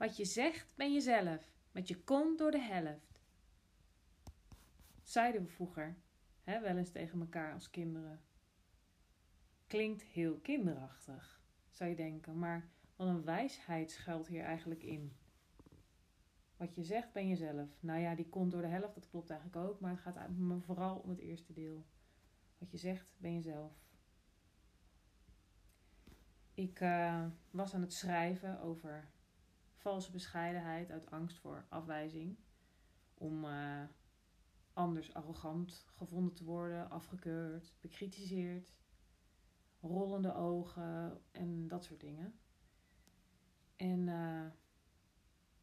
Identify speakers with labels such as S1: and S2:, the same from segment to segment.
S1: Wat je zegt, ben jezelf. Met je kont door de helft. Zeiden we vroeger, hè, wel eens tegen elkaar als kinderen. Klinkt heel kinderachtig, zou je denken, maar wat een wijsheid schuilt hier eigenlijk in. Wat je zegt, ben jezelf. Nou ja, die kont door de helft, dat klopt eigenlijk ook, maar het gaat me vooral om het eerste deel. Wat je zegt, ben jezelf. Ik uh, was aan het schrijven over valse bescheidenheid uit angst voor afwijzing. Om uh, anders arrogant gevonden te worden, afgekeurd, bekritiseerd, rollende ogen en dat soort dingen. En uh,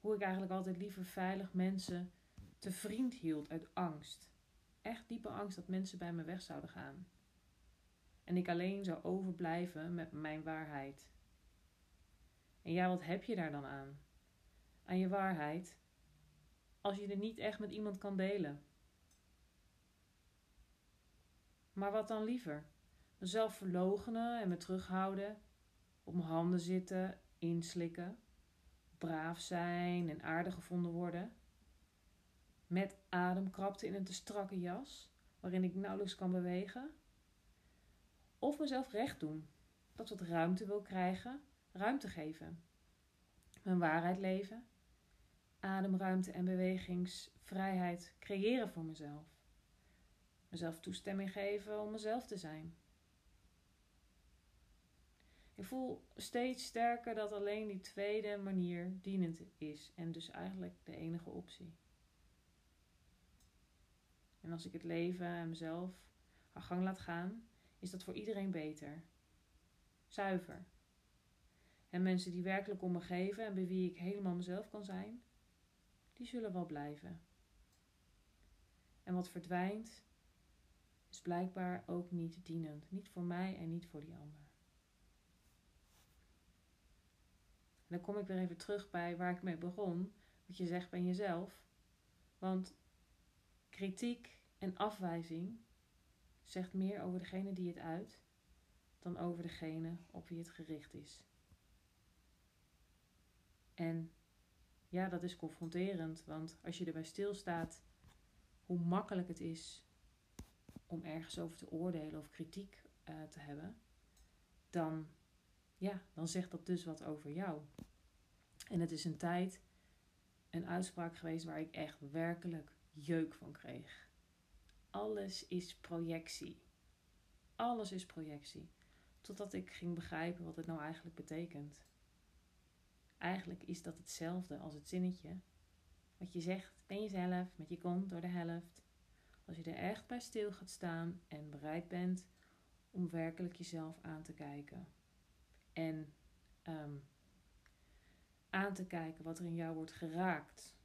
S1: hoe ik eigenlijk altijd liever veilig mensen te vriend hield uit angst. Echt diepe angst dat mensen bij me weg zouden gaan. En ik alleen zou overblijven met mijn waarheid. En ja, wat heb je daar dan aan? Aan je waarheid, als je er niet echt met iemand kan delen. Maar wat dan liever? Mezelf verlogenen en me terughouden, op mijn handen zitten, inslikken, braaf zijn en aardig gevonden worden, met ademkrapte in een te strakke jas, waarin ik nauwelijks kan bewegen, of mezelf recht doen, dat wat ruimte wil krijgen, ruimte geven, mijn waarheid leven, ademruimte en bewegingsvrijheid creëren voor mezelf. Mezelf toestemming geven om mezelf te zijn. Ik voel steeds sterker dat alleen die tweede manier dienend is en dus eigenlijk de enige optie. En als ik het leven en mezelf haar gang laat gaan, is dat voor iedereen beter. Zuiver. En mensen die werkelijk om me geven en bij wie ik helemaal mezelf kan zijn, die zullen wel blijven. En wat verdwijnt, is blijkbaar ook niet dienend. Niet voor mij en niet voor die ander. En dan kom ik weer even terug bij waar ik mee begon. Wat je zegt bij jezelf. Want kritiek en afwijzing zegt meer over degene die het uit dan over degene op wie het gericht is. En ja, dat is confronterend, want als je erbij stilstaat hoe makkelijk het is om ergens over te oordelen of kritiek uh, te hebben, dan, ja, dan zegt dat dus wat over jou. En het is een tijd, een uitspraak geweest waar ik echt werkelijk jeuk van kreeg. Alles is projectie. Alles is projectie. Totdat ik ging begrijpen wat het nou eigenlijk betekent. Eigenlijk is dat hetzelfde als het zinnetje. Wat je zegt, ben jezelf, met je kont door de helft. Als je er echt bij stil gaat staan en bereid bent om werkelijk jezelf aan te kijken. En um, aan te kijken wat er in jou wordt geraakt.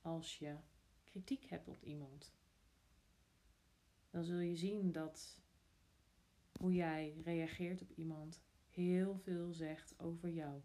S1: Als je kritiek hebt op iemand. Dan zul je zien dat hoe jij reageert op iemand heel veel zegt over jou.